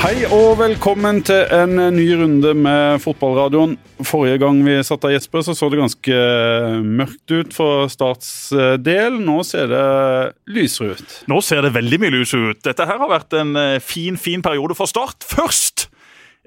Hei og velkommen til en ny runde med fotballradioen. Forrige gang vi satt av Jesper, så så det ganske mørkt ut for Starts del. Nå ser det lysere ut. Nå ser det veldig mye lysere ut. Dette her har vært en eh, fin, fin periode for Start. Først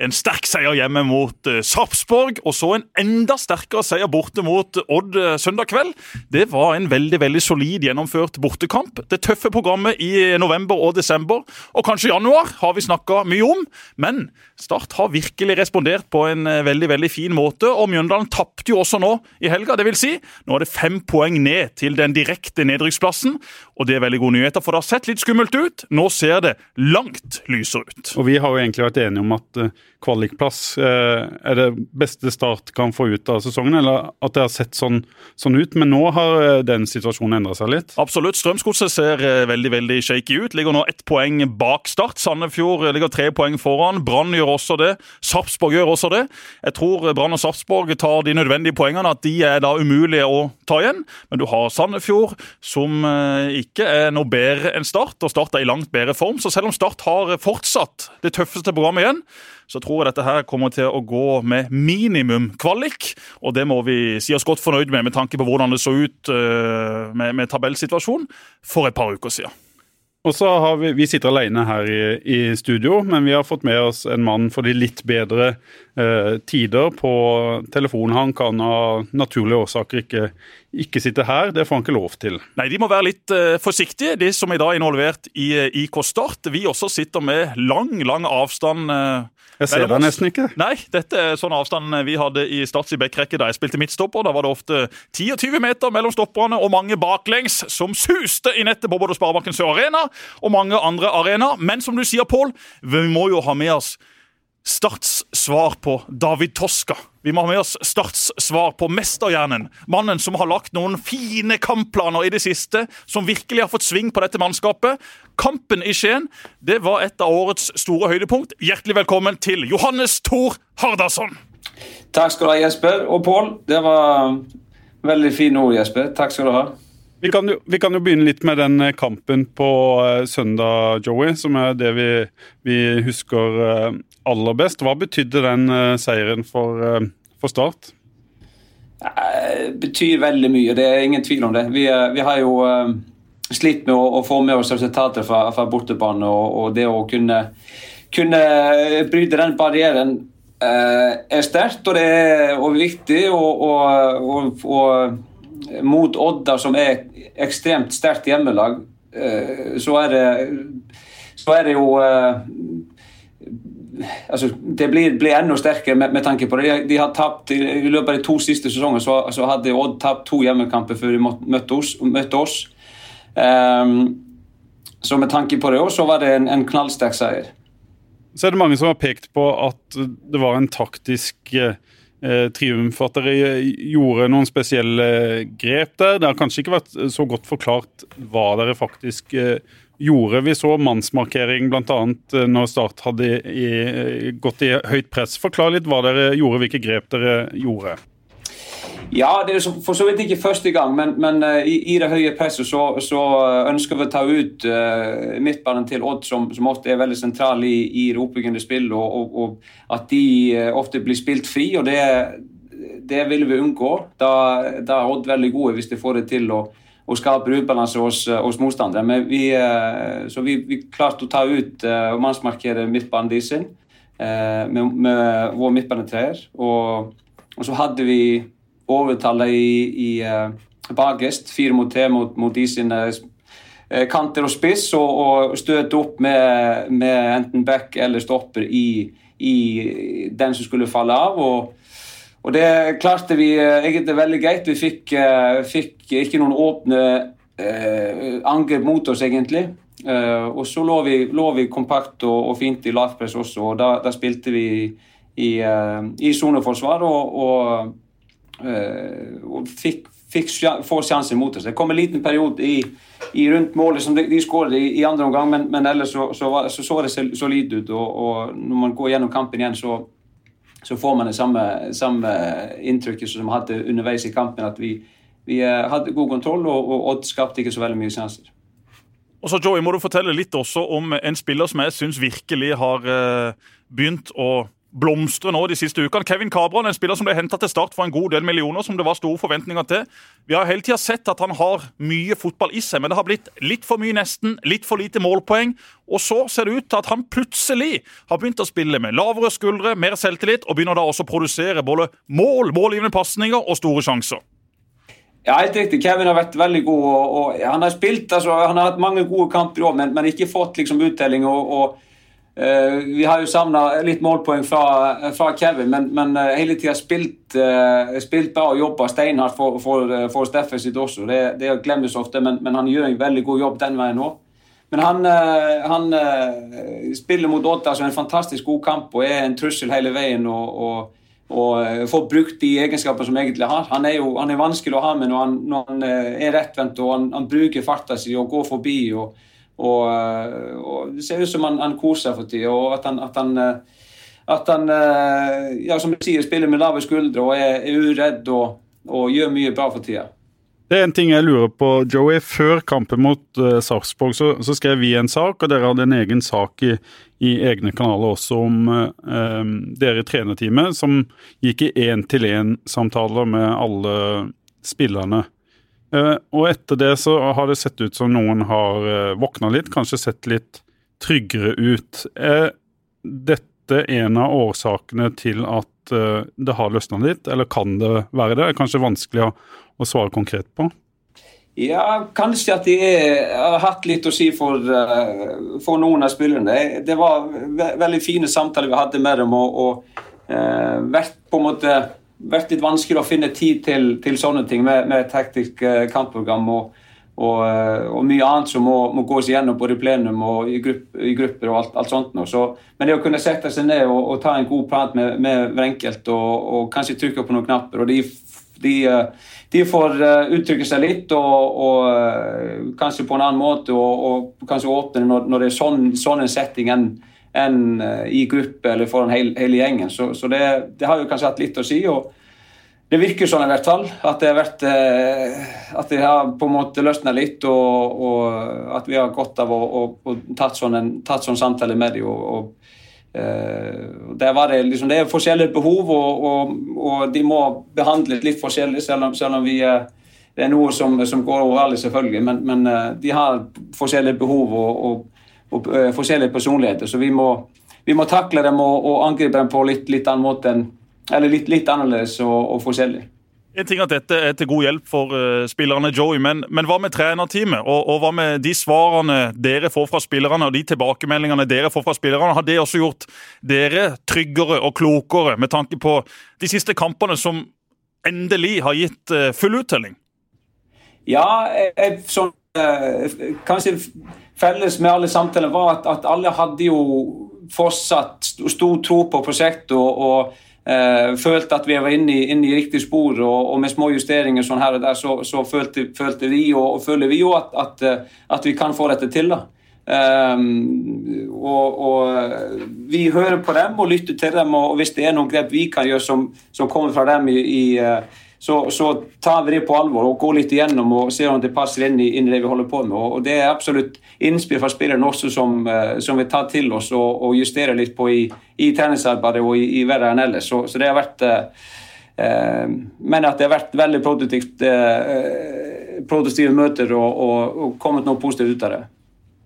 en sterk seier hjemme mot uh, Sarpsborg, og så en enda sterkere seier borte mot Odd uh, søndag kveld. Det var en veldig veldig solid gjennomført bortekamp. Det tøffe programmet i november og desember, og kanskje januar, har vi snakka mye om. Men Start har virkelig respondert på en uh, veldig veldig fin måte, og Mjøndalen tapte jo også nå i helga. Det vil si, nå er det fem poeng ned til den direkte nedrykksplassen, og det er veldig gode nyheter, for det har sett litt skummelt ut. Nå ser det langt lysere ut. Og vi har jo egentlig vært enige om at kvalikplass eh, er det beste Start kan få ut av sesongen, eller at det har sett sånn, sånn ut. Men nå har eh, den situasjonen endra seg litt. Absolutt. Strømsgodset ser eh, veldig veldig shaky ut. Ligger nå ett poeng bak Start. Sandefjord ligger tre poeng foran. Brann gjør også det. Sarpsborg gjør også det. Jeg tror Brann og Sarpsborg tar de nødvendige poengene, at de er da umulige å ta igjen. Men du har Sandefjord, som ikke er noe bedre enn Start, og Start er i langt bedre form. Så selv om Start har fortsatt det tøffeste programmet igjen, så tror jeg dette her kommer til å gå med minimum kvalik. Og det må vi si oss godt fornøyd med, med tanke på hvordan det så ut uh, med, med tabellsituasjonen for et par uker siden. Og så har vi, vi sitter alene her i, i, studio, men vi har fått med oss en mann for de litt bedre eh, tider på telefonen. Han kan av naturlige årsaker ikke, ikke, sitte her. Det får han ikke lov til. Nei, de må være litt eh, forsiktige, de som i dag er involvert i IK Start. Vi også sitter med lang, lang avstand. Eh, jeg ser deg nesten ikke. Nei, dette er sånn avstand vi hadde i Starts i backrekke da jeg spilte midtstopper. Da var det ofte 10 20 meter mellom stopperne og mange baklengs som suste i nettet på både Sparebanken Sør Arena og mange andre arenaer. Men som du sier, Pål, vi må jo ha med oss Starts svar på David Toska. Vi må ha med oss Starts svar på mesterhjernen. Mannen som har lagt noen fine kampplaner i det siste, som virkelig har fått sving på dette mannskapet. Kampen i Skien det var et av årets store høydepunkt. Hjertelig velkommen til Johannes Thor Hardasson. Takk skal du ha, Jesper. Og Pål, det var veldig fine ord, Jesper. Takk skal du ha. Vi kan, jo, vi kan, jo, begynne litt med den eh, kampen på uh, søndag, Joey, som er det vi, vi husker uh, aller best. Hva betydde den uh, seieren for, for Start? Det betyr veldig mye, det er ingen tvil om det. Vi, vi har jo slitt med å, å, få med oss resultater fra, fra bortebane, og, og, det å kunne, kunne bryte den barrieren er sterkt og det er og viktig. og, og, mot Odda, som er ekstremt sterkt hjemmelag, eh, så er det, så er det jo eh, altså, Det blir, blir enda sterkere med, med, tanke på det. De, de har tapt, I løpet av de to siste sesongene så, så hadde Odd tapt to hjemmekamper før de møtte oss. Møtte oss. Um, så med tanke på det òg, så var det en, en knallsterk seier. Så er det mange som har pekt på at det var en taktisk eh, eh, triumf. At dere gjorde noen spesielle grep der. Det har kanskje ikke vært så godt forklart hva dere faktisk eh, gjorde. Vi så mannsmarkering bl.a. Eh, når Start hadde i, gått i høyt press. Forklar litt hva dere gjorde, hvilke grep dere gjorde. Ja, det er for så vidt ikke første gang, men, men uh, i, i, det høye presset så, så, eh, ønsker vi å ta ut uh, midtbanen til Odd, som, som, ofte er veldig sentral i, i det oppbyggende spill, og, og, og, at de ofte blir spilt fri. og Det, det vil vi unngå. Da, da, er Odd veldig gode hvis de får det til å, å skape ubalanse hos, hos motstandere. Men vi, så vi, vi klarte å ta ut og mannsmarkere midtbanen med, med vår midtbanetreer. Og, og så hadde vi overtallet i, i bakest, fire mot tre mot, mot de sine kanter og spiss, og, og støte opp med, med, enten back eller stopper i, i, den som skulle falle av. og og det klarte vi uh, egentlig veldig greit. Vi fikk, fikk ikke noen åpne angrep mot oss, egentlig. og så lå vi, lå vi kompakt og, og, fint i lavpress også, og da, da spilte vi i soneforsvar. og, og Eh, og fikk, fikk få sjansen mot oss. Det kom en liten periode i, i rundt målet som de, de skåret i, i, andre omgang, men, men ellers så så, var, så, så det solid ut. Og, og, når man går gjennom kampen igjen, så, så får man det samme, samme inntrykket som vi hadde underveis i kampen. At vi, vi eh, hadde god kontroll, og, og Odd skapte ikke så veldig mye sjanser. Og så Joey, må du fortelle litt også om en spiller som jeg syns virkelig har uh, begynt å blomstre nå de siste ukene. Kevin Cabran, en spiller som ble henta til start for en god del millioner, som det var store forventninger til. Vi har hele tida sett at han har mye fotball i seg, men det har blitt litt for mye nesten, litt for lite målpoeng. Og så ser det ut til at han plutselig har begynt å spille med lavere skuldre, mer selvtillit, og begynner da også å produsere både mål, målgivende pasninger og store sjanser. Ja, helt riktig. Kevin har vært veldig god. og, og Han har spilt, altså, han har hatt mange gode kamper òg, men, men, ikke fått liksom uttelling. og, og vi har jo savna litt målpoeng fra, fra Kevin, men, men uh, hele tida spilt, uh, spilt bra og jobba steinhardt for, for, for Steffen sitt også. Det, det glemmes ofte, men, men, han gjør en veldig god jobb den veien òg. Men han, han spiller mot Odda som en fantastisk god kamp og er en trussel hele veien. og, og, og får brukt de egenskapene som egentlig har. Han er jo han er vanskelig å ha med når han, når han er rettvendt og han, han bruker farta si og går forbi. og og, eh, og, Det ser ut som han, han koser for tida, og at han, at han, eh, at han eh, ja, som du sier, spiller med lave skuldre og er, er uredd og, og, gjør mye bra for tida. Det er en ting jeg lurer på, Joey. Før kampen mot uh, Sarpsborg så, så, skrev vi en sak, og dere hadde en egen sak i, i egne kanaler også om uh, dere i trenerteamet, som gikk i én-til-én-samtaler med alle spillerne. Eh, og etter det så har det sett ut som noen har eh, våkna litt, kanskje sett litt tryggere ut. Er dette en av årsakene til at eh, det har løsna litt, eller kan det være det? Det er kanskje vanskelig å, svare konkret på? Ja, kanskje at de har hatt litt å si for, for noen av spillerne. Det var veldig fine samtaler vi hadde med dem, og, og vært på en måte vært litt vanskelig å finne tid til, til sånne ting med, med taktisk eh, kampprogram og, og, eh, og, mye annet som må, må gås igjennom både i plenum og i, grupp, i grupper og alt, alt sånt. Så, men det å kunne sette seg ned og, og ta en god prat med, med hver enkelt og, kanskje trykke på noen knapper og de, de, eh, de får uttrykke seg litt og, kanskje på en annen måte og, kanskje åpne når, når det er sånn, sånn en setting enn enn eh, i gruppe eller foran hele, gjengen. Så, så det, det, har jo kanskje hatt litt å si. og Det virker sånn i hvert fall. At det har, vært, eh, at det har på en måte løsna litt, og, og, at vi har godt av å, å, å tatt, sånn en, tatt sånn samtale med dem. Og, og, var det, liksom, det er forskjellige behov, og, og, de må behandles litt forskjellig, selv om, selv om vi det er noe som, som går over alle, selvfølgelig. Men, men de har forskjellige behov. og, og uh, forskjellige personligheter. Så vi må, vi må takle dem og, og, angripe dem på litt, litt annen måte enn, eller litt, litt annerledes og, og, forskjellig. En ting at Dette er til god hjelp for uh, spillerne, Joey, men, men, hva med trenerteamet? Og, og, hva med de svarene dere får fra spillerne, og de tilbakemeldingene dere får fra spillerne? Har det også gjort dere tryggere og klokere med tanke på de siste kampene som endelig har gitt uh, full uttelling? Ja, jeg, sånn, uh, kanskje felles med alle samtalene var at, at, alle hadde jo fortsatt stor tro på prosjektet og, og eh, følte at vi var inne i, inne i riktig spor. Og, og, med små justeringer sånn her og der, så, så følte, følte, vi og, og føler vi jo at, at, eh, at, vi kan få dette til. da. Um, og, og, vi hører på dem og lytter til dem, og hvis det er noen grep vi kan gjøre som, som kommer fra dem i, i uh, så, så, tar vi det på alvor og går litt igjennom og ser om det passer inn i, inn i det vi holder på med. Og, Det er absolutt innspill fra spillerne også som, uh, som vi tar til oss og, og justerer litt på i, i treningsarbeidet og i, i enn ellers. Så, så, det har vært uh, uh, Men at det har vært veldig produktivt, produktive møter og, og, og kommet noe positivt ut av det.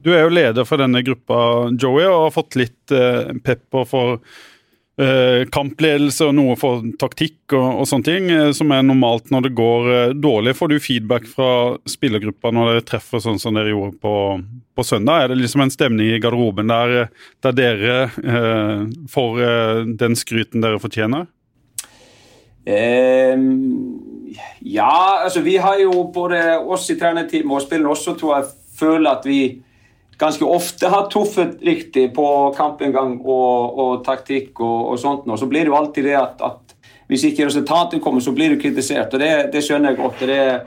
Du er jo leder for denne gruppa, Joey, og har fått litt pepper for Eh, kampledelse og noe for taktikk og, og, sånne ting, eh, som er normalt når det går eh, dårlig. Får du feedback fra spillergruppa når dere treffer sånn som dere gjorde på, på søndag? Er det liksom en stemning i garderoben der, der dere eh, får eh, den skryten dere fortjener? Um, ja, altså vi har jo både oss i trenerteamet og spillerne også, tror jeg, føler at vi ganske ofte har truffet riktig på kampinngang og, og taktikk og, og, sånt. Og så blir det jo alltid det at, at hvis ikke resultatet kommer, så blir du kritisert. og Det, det skjønner jeg godt. Det er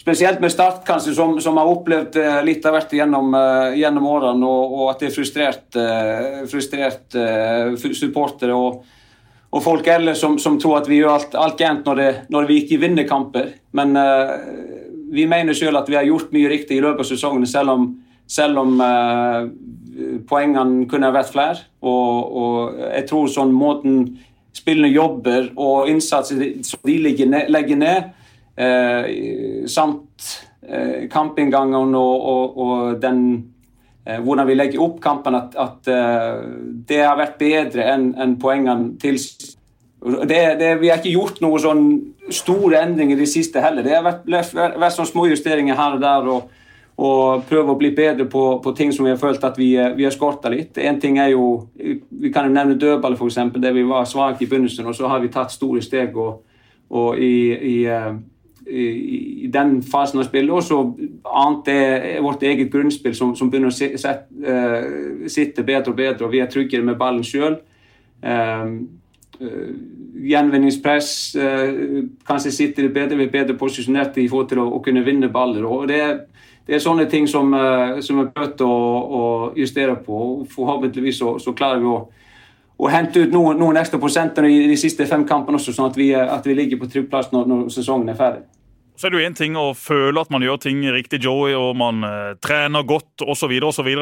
Spesielt med Start, kanskje, som, som har opplevd eh, litt av hvert gjennom, uh, gjennom årene, og, og, at det er frustrert, uh, frustrert uh, supportere og, og, folk ellers som, som, tror at vi gjør alt, alt gærent når, når, vi ikke vinner kamper. Men vi mener selv at vi har gjort mye riktig i løpet av sesongen, selv om selv om eh, poengene kunne vært flere. Og, og, jeg tror sånn måten spillene jobber og innsatsen som de legger ned, eh, samt eh, kampinngangen og, og, og den hvordan vi legger opp kampen, at, at det har vært bedre enn en poengene til Det, det, vi har ikke gjort noen sånn store endringer i det siste heller. Det har vært, vært, vært sånn små justeringer her og der. og og prøve å bli bedre på, på, ting som vi har følt at vi, vi har skorta litt. En ting er jo, Vi kan jo nevne dødball, f.eks., der vi var svake i begynnelsen. og Så har vi tatt store steg og, og i, i, i, i, den fasen av spillet. Og så annet er vårt eget grunnspill som, som begynner å sitte, uh, sitte bedre og bedre. og Vi er tryggere med ballen sjøl. Uh, uh, gjenvinningspress. Uh, kanskje sitter det bedre, vi er bedre posisjonert i forhold til å, å kunne vinne baller. og det er det er sånne ting som, eh, som er nødt til å, justere på. Forhåpentligvis så, så klarer vi å, å hente ut noen, noen, ekstra prosenter i de siste fem kampene også, sånn at vi, at vi ligger på trygg plass når, når, sesongen er ferdig. Så er det jo én ting å føle at man gjør ting riktig, Joey, og man eh, trener godt osv.,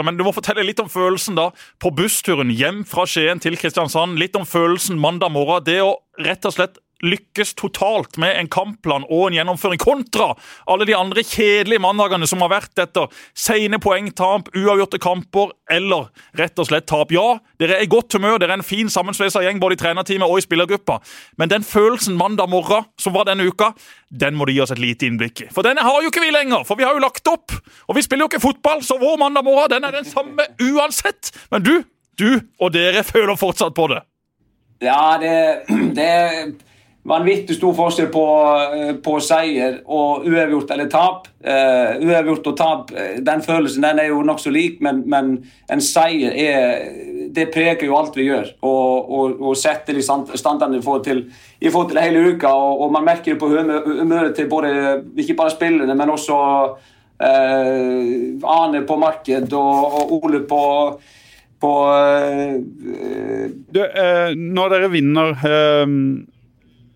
men du må fortelle litt om følelsen da, på bussturen hjem fra Skien til Kristiansand. Litt om følelsen mandag morgen. Det å rett og slett lykkes totalt med en kampplan og en gjennomføring, kontra alle de andre kjedelige mandagene som har vært etter sene poengtap, uavgjorte kamper eller rett og slett tap. Ja, dere er i godt humør, dere er en fin sammensveisa gjeng både i trenerteamet og i spillergruppa, men den følelsen mandag morgen som var denne uka, den må du gi oss et lite innblikk i. For denne har jo ikke vi lenger, for vi har jo lagt opp. Og vi spiller jo ikke fotball, så vår mandag morgen den er den samme uansett. Men du, du og dere føler fortsatt på det. Ja, det, det vanvittig stor forskjell på, eh, på, seier og uavgjort eller tap. Uh, uavgjort og tap, eh, den følelsen den er jo nokså lik, men, men, en seier er, det preger jo alt vi gjør. Og, og, og setter de standardene i forhold til, i forhold til hele uka. Og, og man merker det på humøret til både, ikke bare spillerne, men også uh, Ane på marked og, Ole på på uh, du, Når dere vinner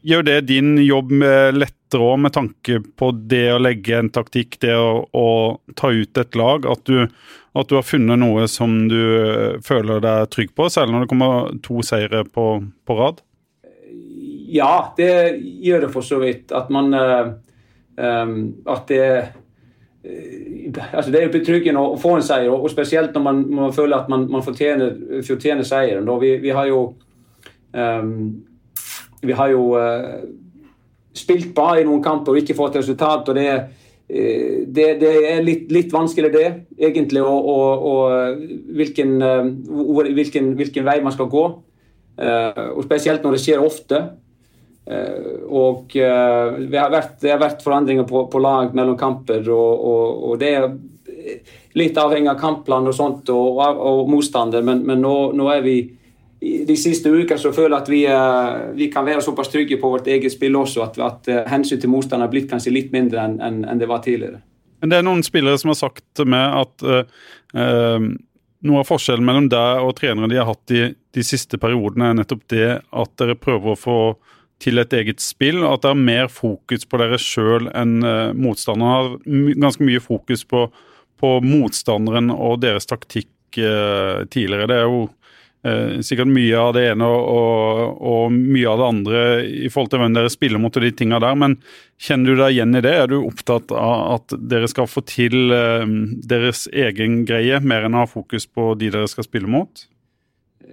gjør det din jobb lettere òg, med tanke på det å legge en taktikk, det å, å ta ut et lag? At du, at du, har funnet noe som du eh, føler deg trygg på, særlig når det kommer to seire på, på rad? Ja, det gjør det for så vidt. At man uh, um, At det altså Det er jo betryggende å få en seier, og spesielt når man, man føler at man, man fortjener, fortjener seieren. Vi, vi, har jo um, vi har jo uh, spilt bra i noen kamper og ikke fått resultat. og det er eh, det, det, er litt, litt vanskelig, det, egentlig, og, og, og hvilken, uh, hvilken, hvilken, vei man skal gå. Og Spesielt når det skjer ofte. Og det har, vært, det, har vært, forandringer på, på lag mellom kamper, og, og, det er litt avhengig av kampplan og sånt, og, motstander, men, men nå, nå, er vi de siste ukene så føler jeg at vi, eh, vi, kan være såpass trygge på vårt eget spill også at, at eh, hensyn til motstander har blitt kanskje litt mindre enn en, en det var tidligere. Men det er noen spillere som har sagt til meg at eh, noe av forskjellen mellom deg og trenere de har hatt i de siste periodene, er nettopp det at dere prøver å få til et eget spill, at det er mer fokus på dere sjøl enn eh, motstanderen. Har ganske mye fokus på, på motstanderen og deres taktikk eh, tidligere. Det er jo eh, sikkert mye av det ene og, og, og, mye av det andre i forhold til hvem dere spiller mot og de tinga der, men kjenner du deg igjen i det? Er du opptatt av at dere skal få til eh, deres egen greie, mer enn å ha fokus på de dere skal spille mot?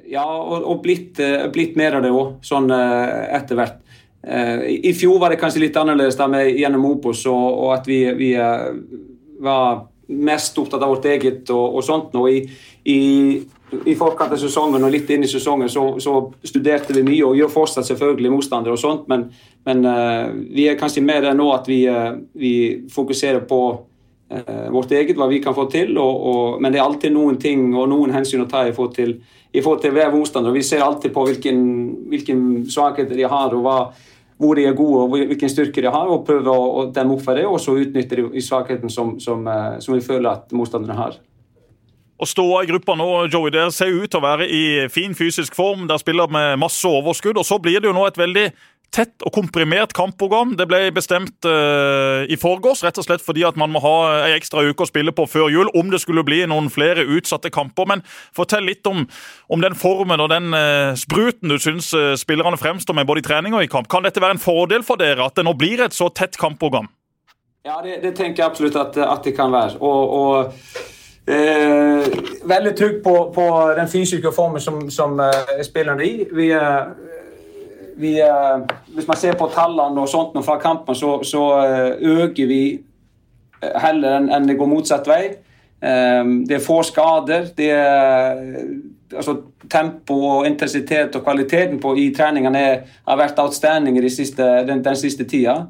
Ja, og, og blitt, eh, blitt, mer av det òg, sånn eh, etter hvert. Eh, I fjor var det kanskje litt annerledes da med, gjennom Opos, og, at vi, vi var mest opptatt av vårt eget og sånt. nå i, i i forkant av sesongen og litt inn i sesongen så, så, studerte vi mye og gjør fortsatt selvfølgelig motstandere og sånt, men, men uh, vi er kanskje mer der nå at vi, uh, vi fokuserer på uh, vårt eget, hva vi kan få til. Og, og, men det er alltid noen ting og noen hensyn å ta i forhold til, i forhold til hver motstander. Vi ser alltid på hvilken, hvilken svakheter de har og hva, hvor de er gode og hvilken styrke de har, og prøver å, å demme opp for det, og så utnytte de svakheten som, som, som vi føler at motstanderne har. Å stå i gruppa nå, Joey, der ser ut til å være i fin fysisk form. Der spiller med masse overskudd. Og så blir det jo nå et veldig tett og komprimert kampprogram. Det ble bestemt uh, i forgårs, rett og slett fordi at man må ha ei ekstra uke å spille på før jul om det skulle bli noen flere utsatte kamper. Men fortell litt om, om den formen og den uh, spruten du syns uh, spillerne fremstår med både i trening og i kamp. Kan dette være en fordel for dere at det nå blir et så tett kampprogram? Ja, det, det tenker jeg absolutt at, at, det kan være. og, og Eh, veldig trygg på, på, den fysiske formen som, som eh, spillerne i. Vi, vi, eh, hvis man ser på tallene og sånt fra kampen, så, så eh, øker vi eh, heller enn en det går motsatt vei. Det er få skader. det er altså, Tempo, og intensitet og kvaliteten på, i treningene har vært outstanding den, den, siste tida.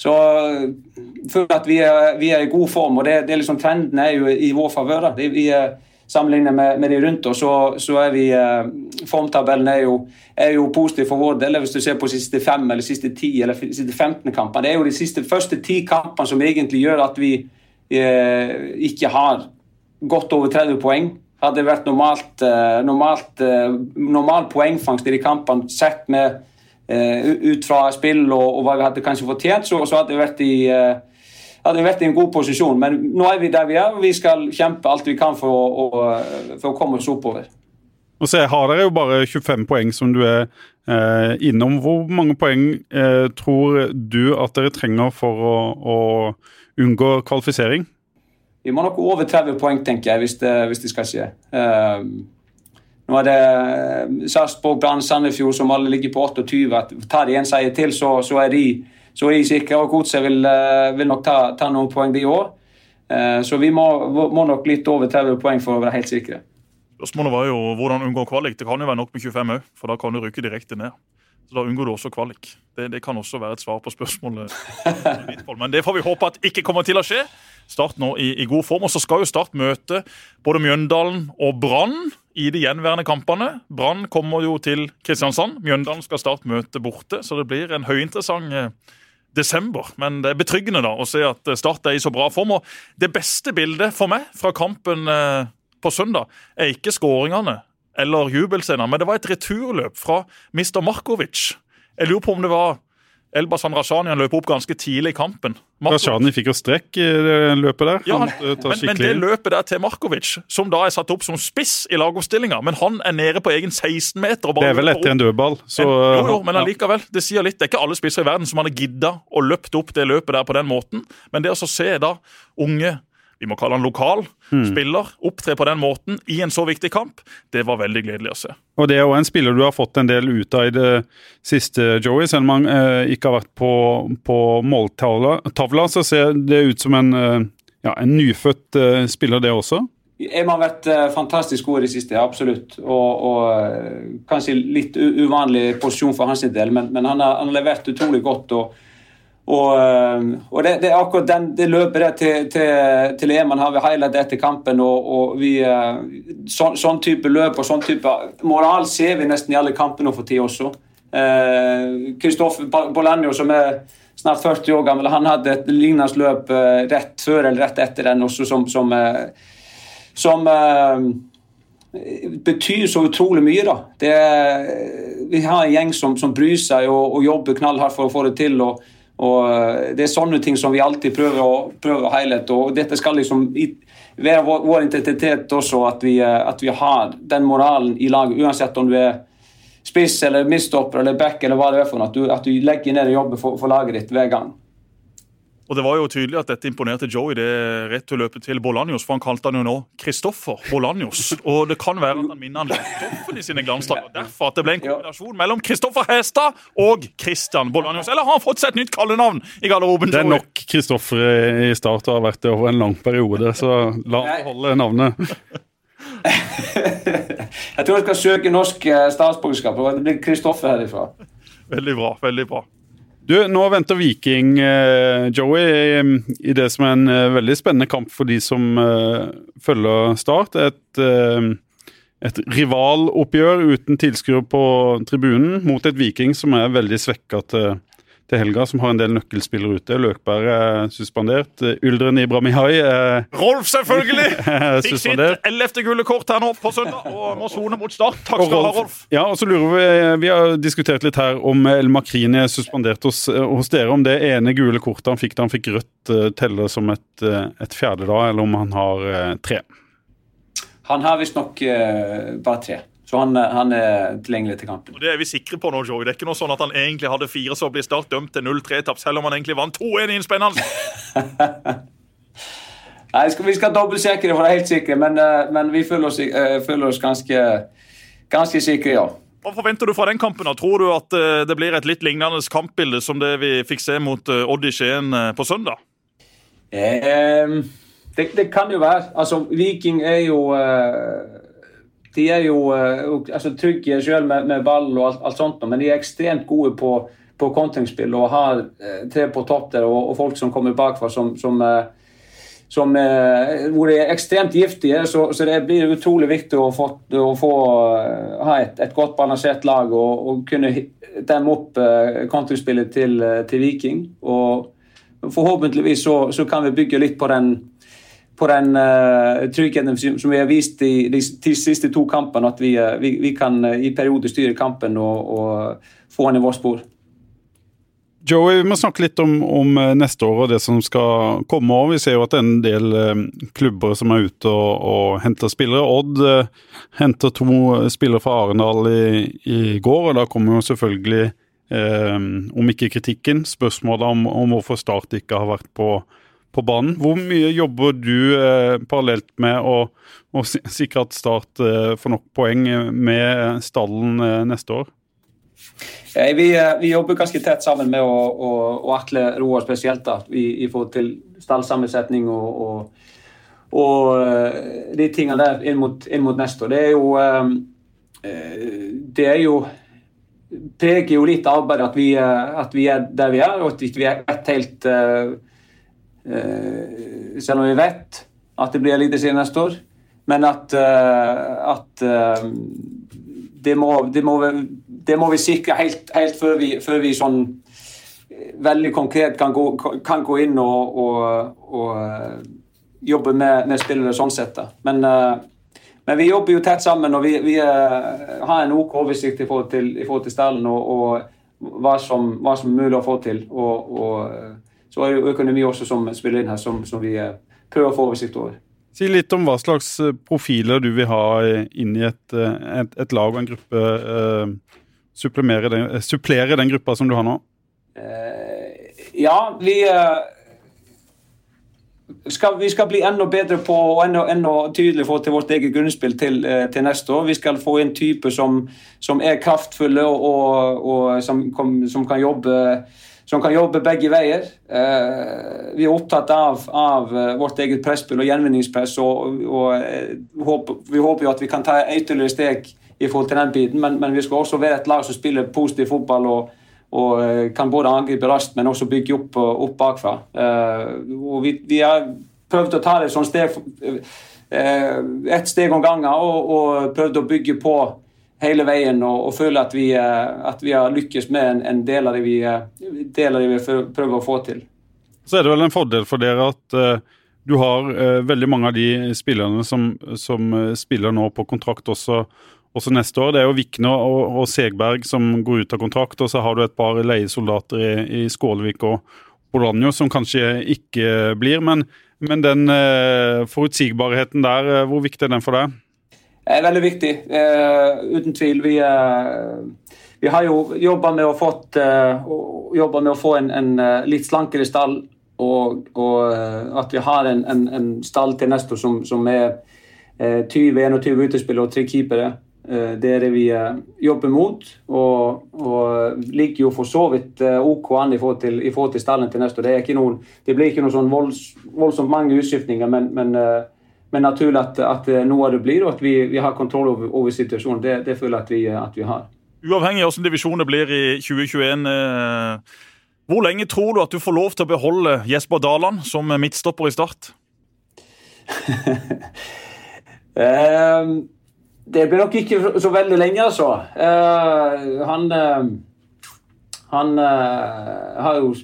Så jeg føler at vi er, vi er, i god form, og det, det er liksom, trenden er jo i vår favør. Er Sammenlignet med, med, de rundt oss, så, så er vi eh, Formtabellen er jo, er jo, positiv for vår del. Hvis du ser på siste fem eller siste ti eller siste 15 kampene. Det er jo de siste første ti kampene som egentlig gjør at vi eh, ikke har godt over 30 poeng. Hadde det vært normalt, eh, normalt eh, normal poengfangst i de kampene sett med eh, ut fra spill og, og, hva vi hadde kanskje fortjent, så, så hadde vi vært i eh, hadde vi vært i en god posisjon. Men nå er vi der vi er, og vi skal kjempe alt vi kan for å, for å komme oss oppover. Og så har dere jo bare 25 poeng som du er eh, innom. Hvor mange poeng eh, tror du at dere trenger for å, å, unngå kvalifisering? Vi må nok over 30 poeng, tenker jeg, hvis det, hvis det skal skje. Uh, nå er det eh, Sarpsborg, Brann, Sandefjord som alle ligger på 28. Tar de en seier til, så, så er de så er sikker. Og Godset vil, eh, vil, nok ta, ta noen poeng, de òg. Eh, så vi må, må, nok litt over 30 poeng for å være helt sikre. Spørsmålet var jo hvordan unngå kvalik. Det kan jo være nok med 25 òg, for da kan du rykke direkte ned. Så Da unngår du også kvalik. Det, det kan også være et svar på spørsmålet. Men det får vi håpe at ikke kommer til å skje. Start nå i, i god form. Og så skal jo Start møte både Mjøndalen og Brann i de gjenværende kampene. Brann kommer jo til Kristiansand. Mjøndalen skal starte møte borte, så det blir en høyinteressant eh, desember. Men det er betryggende da å se at Start er i så bra form. Og det beste bildet for meg fra kampen eh, på søndag er ikke skåringene eller jubelscener, men det var et returløp fra Mr. Markovic. Jeg lurer på om det var Elbasan Rashani han løp opp ganske tidlig i kampen. Rashani fikk jo strekk i det løpet der. Ja, han, men, men, det løpet der til Markovic, som da er satt opp som spiss i lagoppstillinga, men han er nede på egen 16-meter. Det er vel etter en dødball, så en, Jo, jo, men allikevel. Det sier litt. Det er ikke alle spisser i verden som hadde gidda å løpt opp det løpet der på den måten, men det å se da unge vi må kalle han lokal mm. spiller, opptre på den måten i en så viktig kamp, det var veldig gledelig å se. Og Det er jo en spiller du har fått en del ut av i det siste, Joey. Selv om han eh, ikke har vært på, på måltavla, så ser det ut som en, eh, ja, en nyfødt eh, spiller, det også. Emma har vært uh, fantastisk god i det siste, absolutt. Og, og uh, kanskje litt uvanlig posisjon for hans del, men, men han, har, han, har, levert utrolig godt. og og, eh, og det, det, er akkurat den, det løpet der til, til, til Eman har vi highlightet etter kampen. og, og vi, eh, så, Sånn type løp og sånn type moral ser vi nesten i alle kampene for tida også. Kristoffer eh, Bolanjo, som er snart 40 år gammel, han hadde et lignende løp eh, rett før eller rett etter den også, som, som, som betyr så utrolig mye. da. Det, vi har en gjeng som, som bryr seg og, og jobber knallhardt for å få det til. og og eh, Det er sånne ting som vi alltid prøver å, prøver å highlighte. og Dette skal liksom være vår, vår identitet også, at vi, eh, at vi, har den moralen i laget. Uansett om du er spiss eller midstopper eller back eller hva det er for noe. At du, at du legger ned og jobber for, for laget ditt hver gang. Og Det var jo tydelig at dette imponerte Joe i det returløpet til Bolanjos, for han kalte han jo nå Kristoffer Bolanjos. Og det kan være at han minner han Kristoffer i sine glansdager. Derfor at det ble en kombinasjon mellom Kristoffer Hestad og Christian Bolanjos. Eller har han fått seg et nytt kallenavn i garderoben? Det er nok Kristoffer i start og har vært det over en lang periode, så la han holde navnet. Jeg tror jeg skal søke norsk statsborgerskap, statsborgerskap. Det blir Kristoffer herifra. Veldig bra. veldig bra. Du, Nå venter Viking, uh, Joey, i, det som er en uh, veldig spennende kamp for de som uh, følger Start. Et, et rivaloppgjør uten tilskuere på tribunen mot et Viking som er veldig svekka til, til helga, som har en del nøkkelspillere ute. Løkberg er suspendert. Uldren Ibrahimihai er Rolf, selvfølgelig! Fikk sitt ellevte gule kort her nå på søndag og må sone mot Start. Takk skal du ha, Rolf. Ja, og så lurer Vi vi har diskutert litt her om El Makrini er suspendert hos, hos dere. Om det ene gule kortet han fikk da han fikk rødt, eh, teller som et, eh, et fjerde da, eller om han har eh, tre. Han har visstnok uh, bare tre, så han, eh, han er tilgjengelig til kampen. Og Det er vi sikre på nå, Joey. Det er ikke noe sånn at han egentlig hadde fire, så blir Start dømt til 0-3-tap, selv om han egentlig vant 2-1 i en spennende. Nei, skal, Vi skal dobbeltsjekke det for å være helt sikre, men, eh, men vi føler oss, eh, føler oss ganske, ganske sikre, ja. Hva forventer du fra den kampen? da? Tror du at det blir et litt lignende kampbilde som det vi fikk se mot Odd i Skien på søndag? Eh, det, det kan jo være. Altså, Viking er jo eh, De er jo eh, altså, trygge selv med, med ball og alt, alt sånt, men de er ekstremt gode på, på kontringsspill og har eh, tre på topp der og, og folk som kommer bakfra som, som eh, som, hvor de er ekstremt giftige. Så, så det blir utrolig viktig å få, å få ha et, et godt balansert lag og, og kunne demme opp kontringsspillet til, til Viking. Og forhåpentligvis så, så kan vi bygge litt på den på den uh, tryggheten som vi har vist i de, de siste to kampene, at vi, uh, vi, vi kan uh, i perioder styre kampen og, og få den i vårt spor. Joey, vi må snakke litt om, om eh, neste år og det som skal komme. Vi ser jo at det er en del eh, klubber som er ute og, og henter spillere. Odd eh, henter to spillere fra Arendal i, i går, og da kommer jo selvfølgelig, eh, om ikke kritikken, spørsmålet om, om hvorfor Start ikke har vært på, på banen. Hvor mye jobber du eh, parallelt med å, å sikre at Start eh, får nok poeng med stallen eh, neste år? Eh, Vi, eh, vi jobber ganske tett sammen med å, å, å Atle Roar spesielt da, i, i forhold til stallsammensetning og, og, og eh, de tingene der inn mot, inn mot neste år. Det er jo eh, eh, Det er jo preger jo litt arbeidet at eh, at vi er der vi er, og at vi ikke er helt eh, eh, Selv om vi vet at det blir Eliteserien neste år, men at, eh, at eh, det, må, det, må, det må vi sikre helt, helt før, vi, før vi sånn eh, veldig konkret kan gå, kan gå inn og, og, og eh, jobbe med, med spillere sånn sett. da. Men, eh, men vi jobber jo tett sammen, og vi, vi uh, har en OK oversikt i forhold til, i til stallen og, og hva, som, hva som er mulig å få til. Og, og eh, så er det økonomi også som spiller inn her, som, som vi eh, prøver å få oversikt over. Si litt om hva slags eh, profiler du vil ha eh, inn i et, et, et lag og en gruppe. Eh, supplere, den, supplere den gruppa som du har nå. Eh, ja, vi skal, vi skal bli enda bedre på og enda, enda tydeligere få til vårt eget grunnspill til, til neste år. Vi skal få inn typer som, som er kraftfulle og, og, og som, kom, som, kan jobbe, som kan jobbe begge veier. Eh, vi er opptatt av, av eh, vårt eget presspill og gjenvinningspress. Og, og eh, håper, vi håper jo at vi kan ta ytterligere steg i forhold til den biten, men, men vi skal også være et lag som spiller positiv fotball. og og kan både angripe raskt, men også bygge opp, opp bakfra. Og vi, vi har prøvd å ta det sånn steg, ett steg om gangen og, og prøvd å bygge på hele veien og, og føle at vi, eh, at vi har lykkes med en, en del av det vi, eh, del av det vi prø- prøver å få til. Så er det vel en fordel for dere at uh, du har uh, veldig mange av de spillerne som, som uh, spiller nå på kontrakt også, også neste år. Det er jo Vikne og, og Segberg som går ut av kontrakt, og så har du et par leiesoldater i, i Skålevik og Bolanjo som kanskje ikke blir. Men, men den forutsigbarheten der, hvor viktig er den for deg? Er veldig viktig, eh, uten tvil. Vi, eh, vi har jo jobba med eh, med å få en, en eh, litt slankere stall, og, og eh, at vi har en, en, en stall til neste år som, som er eh, 20-21 utespillere og tre keepere. Eh, det er det vi eh, jobber mot, og, og ligger jo for så vidt eh, OK an i forhold til, til stallen til neste år. Det, noen, det blir ikke noen sånn volds, voldsomt mange utskiftninger, men, men eh, men naturlig at, at noe av det blir, og at vi, vi har kontroll over, over situasjonen. Det, det føler jeg at vi, at vi har. Uavhengig av hvordan divisjonen blir i 2021, eh, hvor lenge tror du at du får lov til å beholde Jesper Daland som midtstopper i Start? Eh, det blir nok ikke så veldig lenge, altså. Eh, han, eh, Han har jo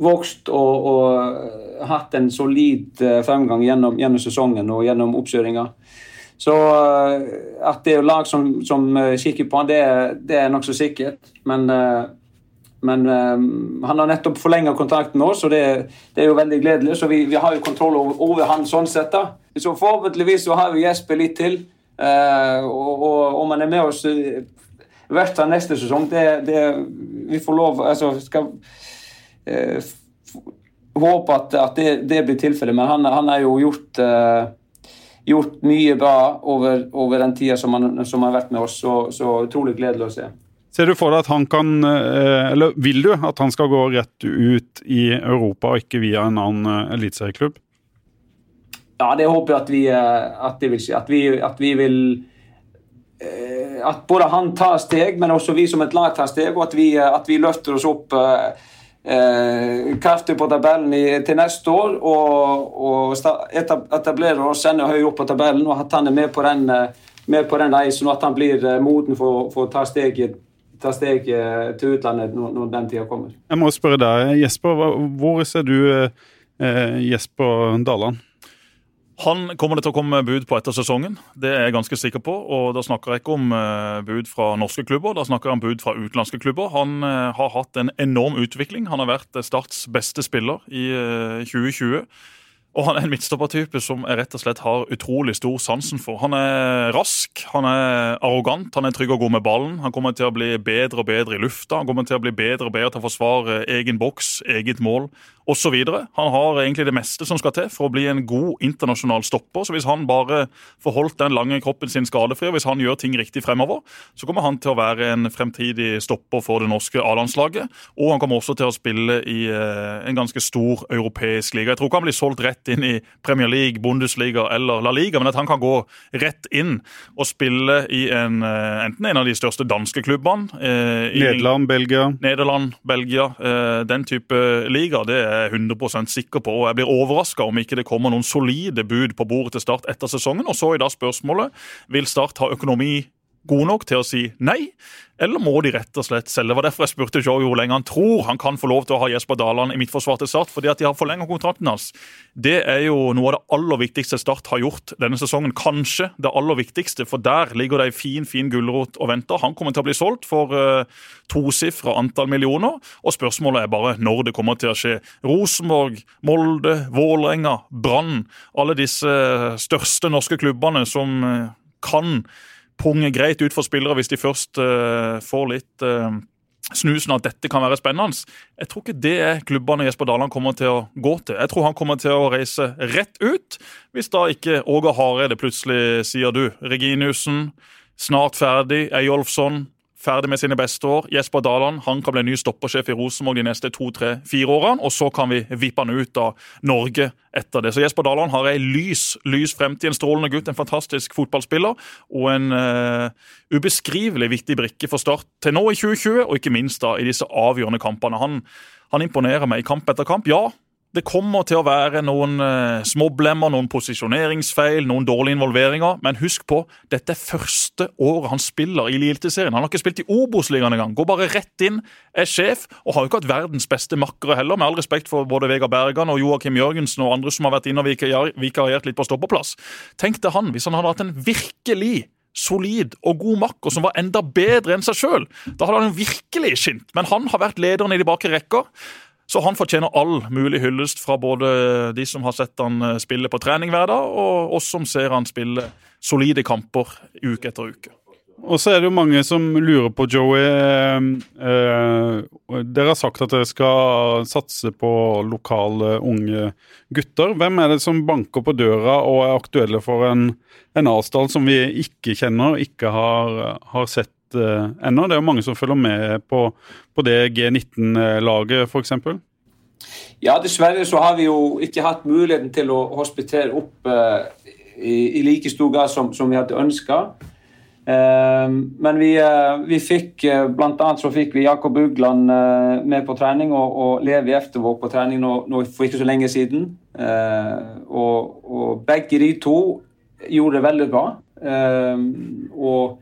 vokst og, og hatt en solid fremgang gjennom, gjennom sesongen og gjennom oppkjøringa. Så at det er lag som, som kikker på han, det, det er nokså sikkert. Men men han har nettopp forlenga kontrakten oss, og det, det, er jo veldig gledelig. Så vi, vi har jo kontroll over, over, han sånn sett. da. Så forhåpentligvis så har vi Jesper litt til. Uh, og om han er med oss hvert av neste sesong, det, det, Vi får lov altså skal håpe at, at det, det, blir tilfellet. Men han, han har jo gjort gjort mye bra over, over den tida som han, som han har vært med oss, så, så utrolig gledelig å se. Ser du for deg at han kan, eh, eller vil du at han skal gå rett ut i Europa og ikke via en annen eh, eliteserieklubb? Ja, det håper jeg at vi, eh, at det vil si. At vi, at vi vil At både han tar steg, men også vi som et lag tar steg, og at vi, at vi løfter oss opp eh, kraftig på tabellen i, til neste år. Og, og etablerer oss enda høyere opp på tabellen, og at han er med på den, med på den reisen, og at han blir moden for, for å ta steget ta steg eh, til utlandet når, den tida kommer. Jeg må spørre deg, Jesper. Hvor ser du eh, Jesper Daland? Han kommer det til å komme bud på etter sesongen, det er jeg ganske sikker på. og Da snakker jeg ikke om eh, bud fra norske klubber, da snakker jeg om bud fra utenlandske klubber. Han har hatt en enorm utvikling. Han har vært Starts beste spiller i 2020. Og han er en midtstoppertype som jeg rett og slett har utrolig stor sansen for. Han er rask, han er arrogant, han er trygg og god med ballen. Han kommer til å bli bedre og bedre i lufta. Han kommer til å bli bedre og bedre til å forsvare egen boks, eget mål osv. Han har egentlig det meste som skal til for å bli en god internasjonal stopper. Så hvis han bare får holdt den lange kroppen sin skadefri, og hvis han gjør ting riktig fremover, så kommer han til å være en fremtidig stopper for det norske A-landslaget. Og han kommer også til å spille i eh, en ganske stor europeisk liga. Jeg tror ikke han blir solgt rett inn i Premier League, Bundesliga eller La Liga, men at han kan gå rett inn og spille i en, eh, enten en av de største danske klubbene eh, Nederland, Belgia. Nederland, Belgia. Eh, den type liga, det er jeg 100% sikker på. og Jeg blir overraska om ikke det kommer noen solide bud på bordet til Start etter sesongen. Og så i dag spørsmålet vil Start ha økonomi god nok til å si nei, eller må de rett og slett selge? Det var derfor jeg spurte Joey hvor lenge han tror han kan få lov til å ha Jesper Daland i midtforsvar til Start, fordi at de har forlenget kontrakten hans. Det er jo noe av det aller viktigste Start har gjort denne sesongen. Kanskje det aller viktigste, for der ligger det ei fin fin gulrot og venter. Han kommer til å bli solgt for uh, tosifra antall millioner, og spørsmålet er bare når det kommer til å skje. Rosenborg, Molde, Vålerenga, Brann, alle disse største norske klubbene som uh, kan punge greit ut for spillere hvis de først uh, får litt uh, snusen at dette kan være spennende. Jeg tror ikke det er klubbene Jesper Daland kommer til å gå til. Jeg tror han kommer til å reise rett ut, hvis da ikke Åge Hareide plutselig sier du, Reginiussen, snart ferdig, Eyolfsson, ferdig med sine beste år. Jesper Daland han kan bli ny stoppersjef i Rosenborg de neste to, tre, fire årene. Og så kan vi vippe han ut av Norge etter det. Så Jesper Daland har ei lys lys fremtid. En strålende gutt, en fantastisk fotballspiller og en uh, ubeskrivelig viktig brikke for Start til nå i 2020, og ikke minst da i disse avgjørende kampene. Han, han imponerer meg i kamp etter kamp. Ja, det kommer til å være noen uh, småblemmer, noen posisjoneringsfeil, noen dårlige involveringer. Men husk på, dette er første året han spiller i Eliteserien. Han har ikke spilt i Obos-ligaen engang. Går bare rett inn, er sjef, og har jo ikke hatt verdens beste makkere heller. Med all respekt for både Vegard Bergan og Joakim Jørgensen og andre som har vært inne og vikariert litt på stoppeplass. Tenk deg han, hvis han hadde hatt en virkelig solid og god makker som var enda bedre enn seg sjøl. Da hadde han virkelig skint. Men han har vært lederen i de bakre rekker. Så han fortjener all mulig hyllest fra både de som har sett han eh, spille på trening hver dag, og oss som ser han spille solide kamper uke etter uke. Og så er det jo mange som lurer på, Joey. Eh, eh, dere har sagt at dere skal satse på lokale unge gutter. Hvem er det som banker på døra og er aktuelle for en, en avstand som vi ikke kjenner, ikke har, har sett uh, ennå. Det er jo mange som følger med på, på det G19-laget, f.eks. Ja, dessverre så har vi jo ikke hatt muligheten til å hospitere opp uh, i, i, like stor grad som, som vi hadde ønska. Uh, eh, men vi, uh, vi fikk uh, annet så fikk vi Jakob Ugland med på trening og, og Levi Eftervåg på trening nå, nå, for ikke så lenge siden. Og, og, begge de to gjorde det veldig bra. og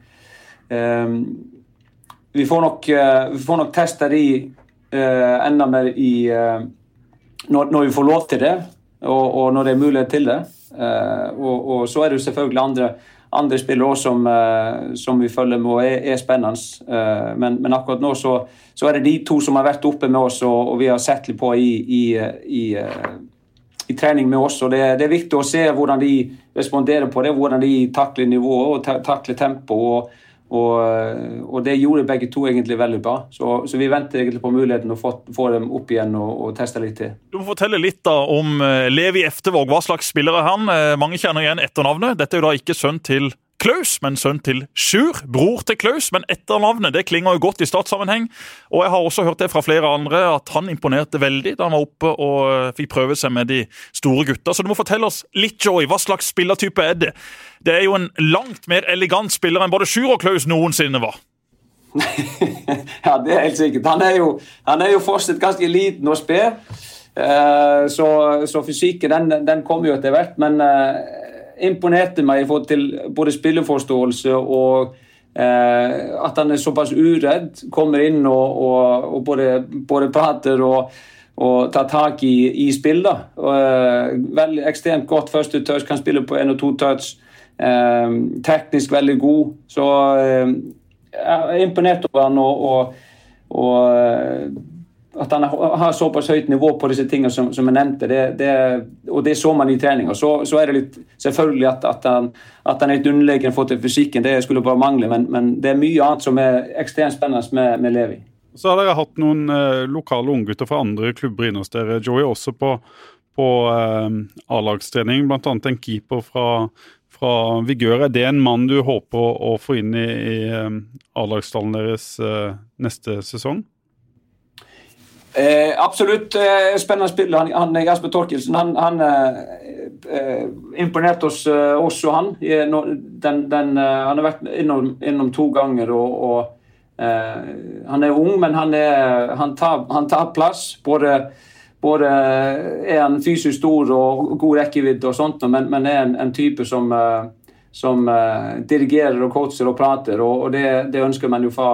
vi får nok, vi får nok teste de enda mer i når, når, vi får lov til det, og, og når det er mulighet til det. Og, og, så er det jo selvfølgelig andre andre spillere også som, som, vi følger med og er, er spennende. Men, men, akkurat nå så, så, er det de to som har vært oppe med oss og, og vi har sett litt på i, i, i, i trening med oss. og det, det, er viktig å se hvordan de responderer på det, hvordan de takler nivået og takler tempoet. Og, og, det gjorde begge to egentlig veldig bra. Så, så vi venter egentlig på muligheten å få, få dem opp igjen og, og, teste litt til. Du må fortelle litt da om Levi Eftevåg. Hva slags spiller er han? Mange kjenner igjen etternavnet. Dette er jo da ikke sønn til Klaus, men sønn til Sjur. Bror til Klaus, men etternavnet det klinger jo godt i statssammenheng. Og jeg har også hørt det fra flere andre at han imponerte veldig da han var oppe og eh, fikk prøve seg med de store gutta. Så du må fortelle oss litt, Joy. Hva slags spillertype er det? Det er jo en langt mer elegant spiller enn både Sjur og Klaus noensinne var. ja, det er helt sikkert. Han er jo, han er jo fortsatt ganske liten og sped. Uh, så, så, fysikken den, den kommer jo etter hvert. Men uh, imponerte meg i forhold til både spilleforståelse og eh, at han er såpass uredd. Kommer inn og, og, og både, både, prater og, og tar tak i, i spill. da. Eh, veldig Ekstremt godt første touch, kan spille på én og to touch. Eh, teknisk veldig god. Så eh, jeg er imponert over han og, og eh, at han har såpass høyt nivå på disse tingene som, som jeg nevnte, det, det, og det så man i treninga. Så, så, er det litt selvfølgelig at, at, han, at han er litt underlegen for til fysikken, det skulle bare mangle. Men, men, det er mye annet som er ekstremt spennende med, med Levi. Så har dere hatt noen eh, lokale unggutter fra andre klubber inne hos dere, Joey, også på, på eh, A-lagstrening. Bl.a. en keeper fra, fra Vigør. Er det en mann du håper å få inn i, i eh, A-lagstallen deres eh, neste sesong? Eh, absolutt eh, spennende spill. Han, han, Jasper Torkelsen han, han eh, eh imponerte oss eh, også, han. Den, den, eh, han har vært innom, innom to ganger. og, og Han er ung, men han, er, han, tar, han tar, plass. Både, både, er han fysisk stor og god rekkevidde, og sånt, men, men er en, en type som, som dirigerer og coacher og prater. og, og det, det ønsker man jo fra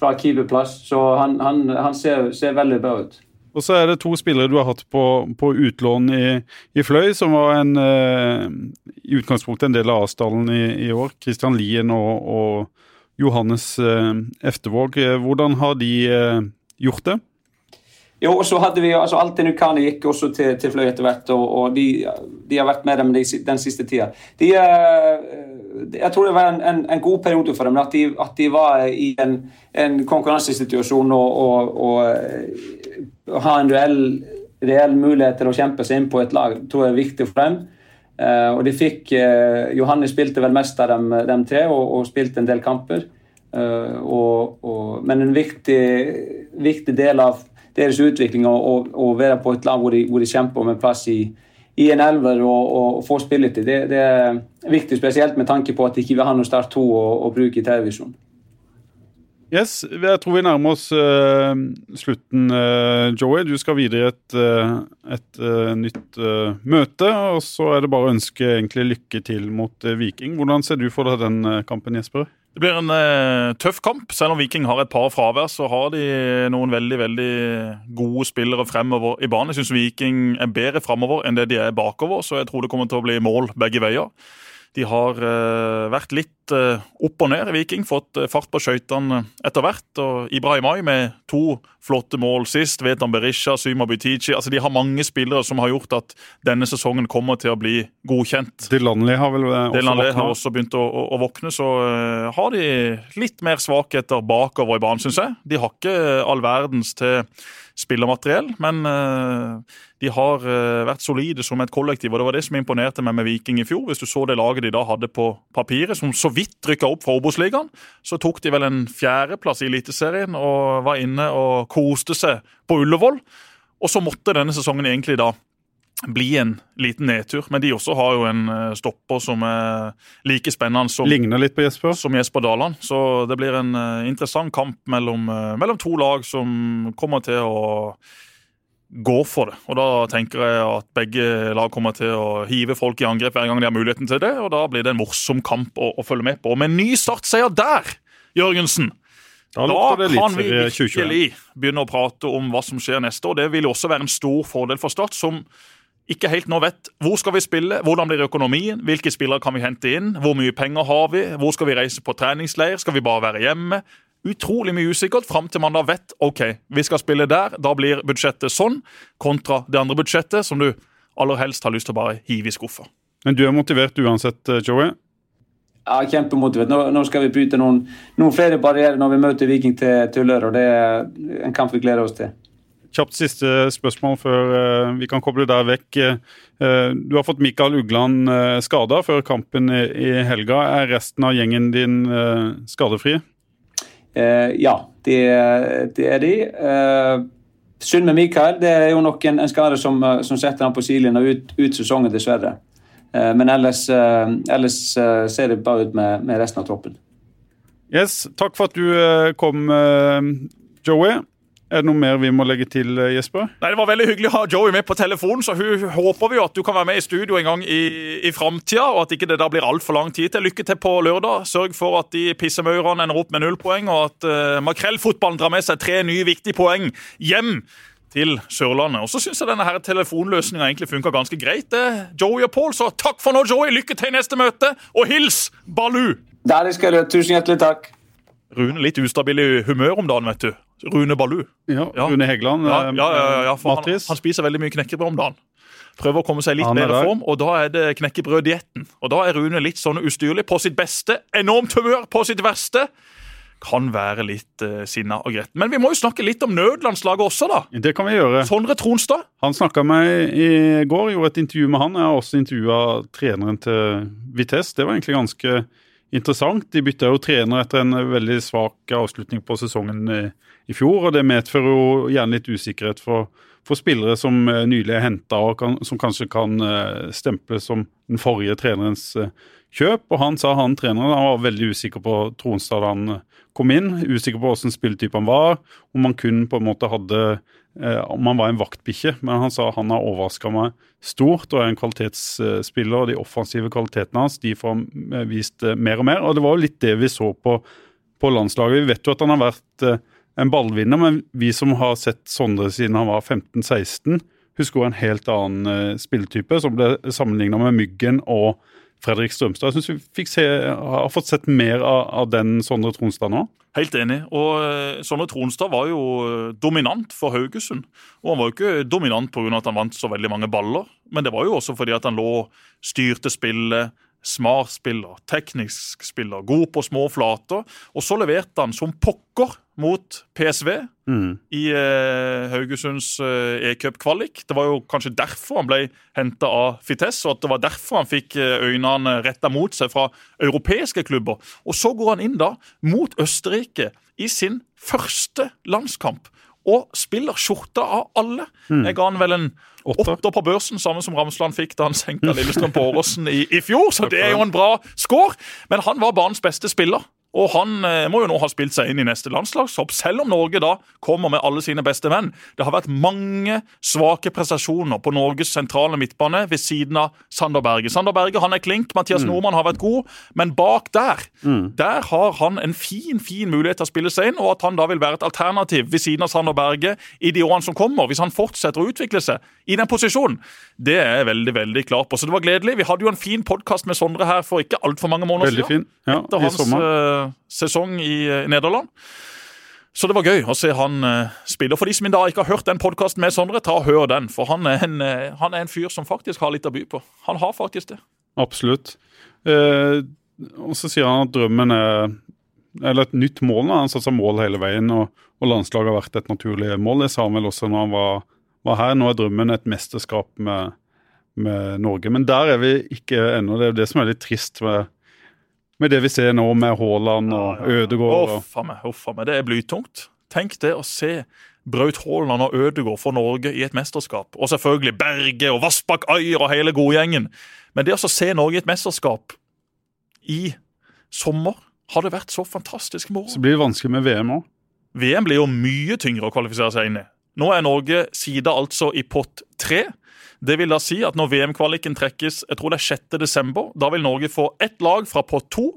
fra keeperplass. Så han, han, han ser, ser, veldig bra ut. Og så er det to spillere du har hatt på, på utlån i, i, Fløy, som var en, eh, i utgangspunktet en del av Asdalen i, i år. Kristian Lien og, og Johannes eh, Eftevåg. Hvordan har de eh, gjort det? Jo, og så hadde vi altså Altinn Nukani gikk også til, til Fløy etter hvert, og, og de, de, har vært med dem de, den siste tida. De, jeg tror det var en, en, en, god periode for dem, at de, at var i en, en konkurransesituasjon og, og, og ha en reell, reell, mulighet til å kjempe seg inn på et lag, tror jeg er viktig for dem. Uh, og de fikk Johannes spilte vel mest av dem, dem tre og, og, spilte en del kamper. Uh, men en viktig, viktig del av deres utvikling å være på et lag hvor de, hvor de kjemper om en plass i, i en elver og, og få spilletid. Det, det, er viktig, spesielt med tanke på at de ikke vil ha noe Start 2 å, å bruke i televisjon. Yes, Jeg tror vi nærmer oss uh, slutten, uh, Joey. Du skal videre i et, uh, et nytt møte. og Så er det bare å ønske lykke til mot Viking. Hvordan ser du for deg den kampen, Jesper? Det blir en uh, tøff kamp. Selv om Viking har et par fravær, så har de noen veldig veldig gode spillere fremover i banen. Jeg syns Viking er bedre fremover enn det de er bakover, så jeg tror det kommer til å bli mål begge veier. De har uh, vært litt uh, opp og ned i Viking, fått uh, fart på skøytene etter hvert. og Ibrahimai med to flotte mål sist. Vetan Berisha, Syma Butichi. Altså, de har mange spillere som har gjort at denne sesongen kommer til å bli godkjent. Delanley har vel også Delanley har også begynt å, å, å våkne. Så har de litt mer svakheter bakover i banen, syns jeg. De har ikke all verdens til spillermateriell, men de har uh, vært solide som et kollektiv, og det var det som imponerte meg med Viking i fjor. Hvis du så det laget de da hadde på papiret, som så vidt rykka opp fra Obos-ligaen, så tok de vel en fjerdeplass i Eliteserien og var inne og koste seg på Ullevål. Og så måtte denne sesongen egentlig da bli en liten nedtur. Men de også har jo en eh, stopper som er like spennende som, Ligner litt på Jesper. som Jesper Daland. Så det blir en uh, interessant kamp mellom, uh, mellom to lag som kommer til å gå for det. Og Da tenker jeg at begge lag kommer til å hive folk i angrep hver gang de har muligheten til det. og Da blir det en morsom kamp å, å følge med på. Og Med en ny startseier der, Jørgensen, Da, Da kan vi virkelig begynne å prate om hva som skjer neste år. Det vil også være en stor fordel for Start, som ikke helt nå vet hvor skal vi spille, hvordan blir økonomien, hvilke spillere kan vi hente inn, hvor mye penger har vi, hvor skal vi reise på treningsleir, skal vi bare være hjemme? Utrolig mye usikkert fram til man da vet ok, vi skal spille der, da blir budsjettet sånn, kontra det andre budsjettet som du aller helst har lyst til å bare hive i skuffa. Men du er motivert uansett, eh, Joey? Ja, Kjempemotivert. Nå, nå skal vi bryte noen, noen flere barrierer når vi møter Viking til, til lørdag. Det er en kamp vi gleder oss til. Kjapt siste spørsmål før eh, vi kan koble deg vekk. Eh, du har fått Mikael Ugland uh, skada før kampen i, helga. Er resten av gjengen din skadefri? Eh, ja, det, det er de. Eh, synd med Mikael. Det er jo nok en, en skade som, eh, som setter han på sidelinja ut, ut sesongen, dessverre. Eh, men ellers, eh, ellers eh, ser det bare ut med, med resten av troppen. Yes, Takk for at du eh, kom, eh, Joey. Er det noe mer vi må legge til, eh, Jesper? Nei, Det var veldig hyggelig å ha Joey med på telefonen, så hun håper vi jo at du kan være med i studio en gang i, i framtida, og at ikke det da blir altfor lang tid til. Lykke til på lørdag. Sørg for at de pissemaurene ender opp med null poeng, og at uh, makrellfotballen drar med seg tre nye viktige poeng hjem til Sørlandet. Og så syns jeg denne her telefonløsninga egentlig funka ganske greit. det. Joey og Paul, så takk for nå, Joey. Lykke til i neste møte, og hils Balu! Der skal du. Tusen hjertelig takk. Rune litt ustabil i humør om dagen, vet du. Rune Balu. Ja, Ja. Rune Hegeland, Ja, eh, ja, ja, for han, han spiser veldig mye knekkebrød om dagen. Prøver å komme seg litt bedre form, og da er det knekkebrøddietten. Og da er Rune litt sånn ustyrlig på sitt beste, enormt humør på sitt verste. Kan være litt uh, sinna og gretten. Men vi må jo snakke litt om nødlandslaget også, da. Det kan vi gjøre. Sondre Tronstad. Han snakka med i går, gjorde et intervju med han. Jeg har også intervjua treneren til Vitesse. Det var egentlig ganske interessant. De bytta jo trener etter en veldig svak avslutning på sesongen i, i fjor, og det medfører jo gjerne litt usikkerhet for, for spillere som eh, nylig er henta, og kan, som kanskje kan eh, stemples som den forrige trenerens eh, kjøp. Og han sa han treneren han var veldig usikker på Tronstad da han eh, kom inn. Usikker på hvordan spilletype han var, om han kun på en måte hadde eh, om han var en vaktbikkje, men han sa han har overraska meg stort og er en kvalitetsspiller. og De offensive kvalitetene hans de får vist eh, mer og mer. og Det var jo litt det vi så på, på landslaget. Vi vet jo at han har vært eh, en ballvinner, men vi som har sett Sondre siden han var 15-16, husker jo en helt annen eh, spilletype, som ble sammenligna med Myggen og Fredrik Strømstad. Jeg syns vi se, har fått sett mer av, av den Sondre Tronstad nå. Helt enig. Og eh, Sondre Tronstad var jo eh, dominant for Haugesund. Og han var jo ikke dominant pga. at han vant så veldig mange baller, men det var jo også fordi at han lå, styrte spillet, smart spiller, teknisk spiller, god på små flater. Og så leverte han som pokker mot PSV i eh, Haugesunds eh, e-cup-kvalik. Det var jo kanskje derfor han ble henta av Fites, og at det var derfor han fikk eh, øynene retta mot seg fra europeiske klubber. Og så går han inn da mot Østerrike i sin første landskamp. Og spiller skjorta av alle. Jeg ga han vel en åtter på børsen, samme som Ramsland fikk da han senka Lillestrøm på Åråsen i, i fjor. Så det er jo en bra score. Men han var banens beste spiller. Og han eh, må jo nå ha spilt seg inn i neste landslagshopp, selv om Norge da kommer med alle sine beste menn. Det har vært mange svake prestasjoner på Norges sentrale midtbane ved siden av Sander Berge. Sander Berge han er klink, Mathias Nordmann har vært god, men bak der der har han en fin fin mulighet til å spille seg inn, og at han da vil være et alternativ ved siden av Sander Berge i de årene som kommer, hvis han fortsetter å utvikle seg i den posisjonen. Det er jeg veldig veldig klar på. Så det var gledelig. Vi hadde jo en fin podkast med Sondre her for ikke altfor mange måneder Veldig siden. fin. Ja, etter hans sommer. Sesong i eh, Nederland. Så det var gøy å se han eh, spille. Og For de som da ikke har hørt den podkasten med Sondre, ta og hør den. For han er, en, eh, han er en fyr som faktisk har litt å by på. Han har faktisk det. Absolutt. Eh, og så sier han at drømmen er Eller et nytt mål. Da. Han satser mål hele veien, og, og landslaget har vært et naturlig mål. Det sa han vel også når han var, var her. Nå er drømmen et mesterskap med, med Norge. Men der er vi ikke ennå. Det er det som er litt trist med, med det vi ser nå med Haaland og Ødegaard. Huff Uff a meg, meg. Det er blytungt. Tenk det å se Braut Haaland og Ødegaard for Norge i et mesterskap. Og selvfølgelig Berge og Vassbakk Ayer og hele godgjengen. Men det å se Norge i et mesterskap i sommer har det vært så fantastisk moro. Så blir det vanskelig med VM òg. VM blir jo mye tyngre å kvalifisere seg inn i. Nå er Norge sida altså i pott tre. Det vil da si at når VM-kvaliken trekkes jeg tror det er 6. desember, da vil Norge få ett lag fra pott to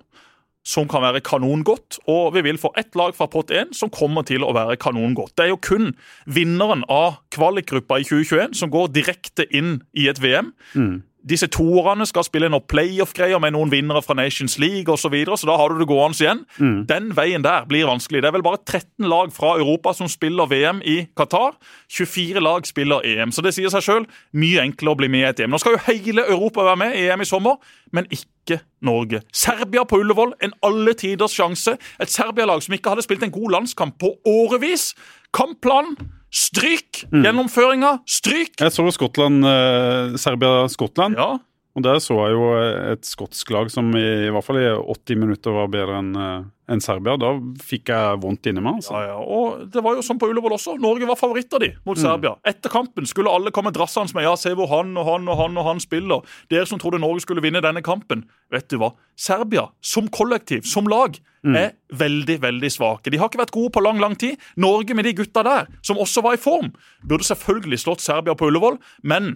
som kan være kanongodt, og vi vil få ett lag fra pott 1 som kommer til å være kanongodt. Det er jo kun vinneren av kvalikgruppa i 2021 som går direkte inn i et VM. Mm disse toerne skal spille noen playoff-greier med noen vinnere fra Nations League osv., så, videre, så da har du det gående igjen. Mm. Den veien der blir vanskelig. Det er vel bare 13 lag fra Europa som spiller VM i Qatar. 24 lag spiller EM, så det sier seg sjøl mye enklere å bli med i et EM. Nå skal jo hele Europa være med i EM i sommer, men ikke Norge. Serbia på Ullevål, en alle tiders sjanse. Et Serbia-lag som ikke hadde spilt en god landskamp på årevis. Kampplanen Stryk! Mm. Gjennomføringa, stryk! Jeg så Skottland, eh, Serbia-Skottland. Ja. Og Der så jeg jo et skotsk lag som i, i hvert fall i 80 minutter var bedre enn eh, en Serbia. Da fikk jeg vondt inni meg. Altså. Ja, ja. Og det var jo sånn på Ullevål også. Norge var favoritter de mot mm. Serbia. Etter kampen skulle alle komme drassende med ja, se hvor han og han og han og han spiller. Dere som trodde Norge skulle vinne denne kampen. Vet du hva? Serbia som kollektiv, som lag, mm. er veldig, veldig svake. De har ikke vært gode på lang, lang tid. Norge med de gutta der, som også var i form, burde selvfølgelig slått Serbia på Ullevål, men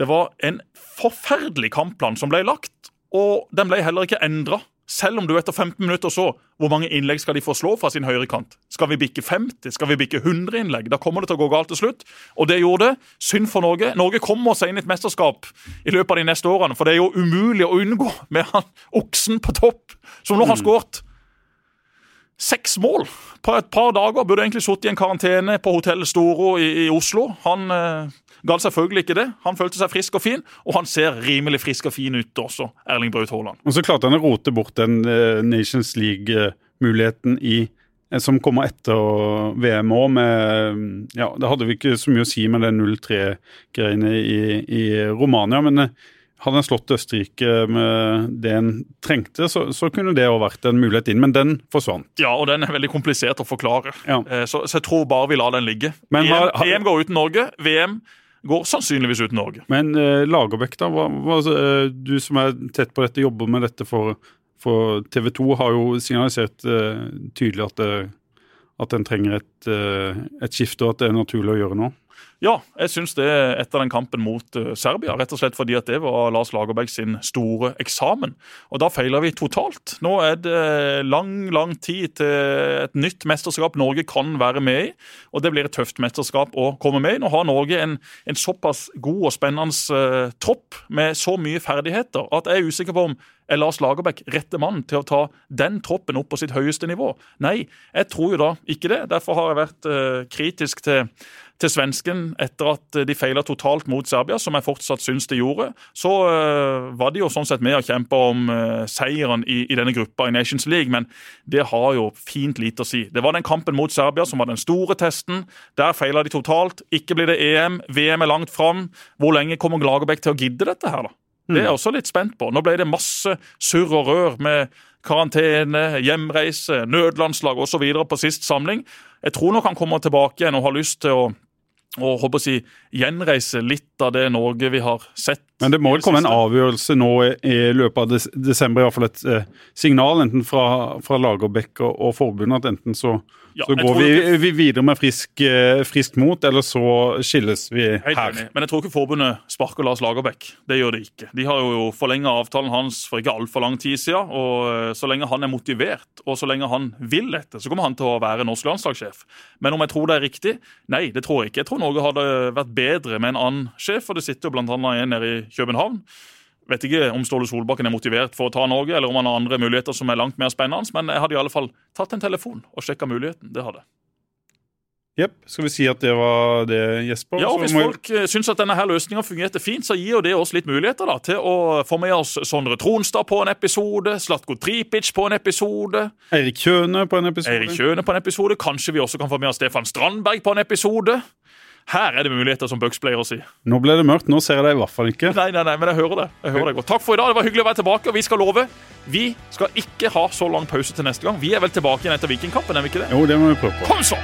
det var en forferdelig kampplan som ble lagt, og den ble heller ikke endra. Selv om du etter 15 minutter så hvor mange innlegg skal de få slå fra sin høyre kant. Skal vi bikke 50? Skal vi bikke 100 innlegg? Da kommer det til å gå galt til slutt. Og det gjorde det. Synd for Norge. Norge kommer seg inn i et mesterskap i løpet av de neste årene, for det er jo umulig å unngå med han oksen på topp, som nå har mm. skåret seks mål på et par dager. Burde egentlig sittet i en karantene på hotellet Storo i, i Oslo. Han eh, Galt selvfølgelig ikke det. Han følte seg frisk og fin, og han ser rimelig frisk og fin ut også, Erling Braut Haaland. Og så klarte han å rote bort den eh, Nations League-muligheten i eh, som kommer etter VM òg, med Ja, det hadde vi ikke så mye å si med det 0-3-greiene i, i, Romania, men uh, hadde en slått Østerrike med det en trengte, så, så kunne det jo vært en mulighet inn, men den forsvant. Ja, og den er veldig komplisert å forklare, ja. så, så, jeg tror bare vi lar den ligge. Men, EM, har, VM går uten Norge, VM går sannsynligvis uten Norge. Men eh, Lagerbäck, da. Hva, hva, eh, du som er tett på dette, jobber med dette for, for TV 2, har jo signalisert eh, tydelig at, det, at den trenger et, eh, et skifte, og at det er naturlig å gjøre noe. Ja, jeg syns det etter den kampen mot uh, Serbia. Rett og slett fordi at det var Lars Lagerberg sin store eksamen. Og da feiler vi totalt. Nå er det lang, lang tid til et nytt mesterskap Norge kan være med i. Og det blir et tøft mesterskap å komme med i. Nå har Norge en, en såpass god og spennende uh, tropp med så mye ferdigheter at jeg er usikker på om er Lars Lagerbäck rette mann til å ta den troppen opp på sitt høyeste nivå? Nei, jeg tror jo da ikke det. Derfor har jeg vært uh, kritisk til til svensken etter at de feila totalt mot Serbia, som jeg fortsatt syns de gjorde, så uh, var de jo sånn sett med og kjempa om uh, seieren i, i, denne gruppa i Nations League, men det har jo fint lite å si. Det var den kampen mot Serbia som var den store testen. Der feila de totalt. Ikke blir det EM. VM er langt fram. Hvor lenge kommer Glagerbäck til å gidde dette her, da? Det er jeg også litt spent på. Nå ble det masse surr og rør med karantene, hjemreise, nødlandslag osv. på sist samling. Jeg tror nok han kommer tilbake igjen og har lyst til å og håper å si, gjenreise litt av det Norge vi har sett. Men det må vel komme en avgjørelse nå i, løpet av des desember, i hvert fall et eh, signal enten fra, fra Lagerbäck og, og forbundet at enten så ja, så går vi, vi, videre med frisk, frisk, mot, eller så skilles vi her. Men jeg tror ikke forbundet sparker Lars Lagerbäck. Det gjør det ikke. De har jo forlenga avtalen hans for ikke altfor lang tid siden. Og eh, så lenge han er motivert, og så lenge han vil dette, så kommer han til å være norsk landslagssjef. Men om jeg tror det er riktig? Nei, det tror jeg ikke. Jeg tror Norge hadde vært bedre med en annen sjef, og det sitter jo bl.a. en nede i København vet ikke om Ståle Solbakken er motivert for å ta Norge, eller om han har andre muligheter som er langt mer spennende, men jeg hadde i alle fall tatt en telefon og sjekka muligheten. Det hadde Jepp. Skal vi si at det var det, Jesper? Ja, og Hvis folk jeg... Eh, syns at denne her løsninga fungerte fint, så gir jo det oss litt muligheter da, til å få med oss Sondre Tronstad på en episode, Slatko Tripic på en episode. Eirik Kjøne på en episode. Eirik Kjøne på en episode. Kanskje vi også kan få med oss Stefan Strandberg på en episode. Her er det muligheter, som Bucks pleier å si. Nå ble det mørkt. Nå ser jeg deg i hvert fall ikke. Nei, nei, nei, men jeg hører det. Jeg hører det godt. Takk for i dag. Det var hyggelig å være tilbake. Og vi skal love vi skal ikke ha så lang pause til neste gang. Vi er vel tilbake igjen etter Vikingkampen, er vi ikke det? Jo, det må vi prøve på. Kom så!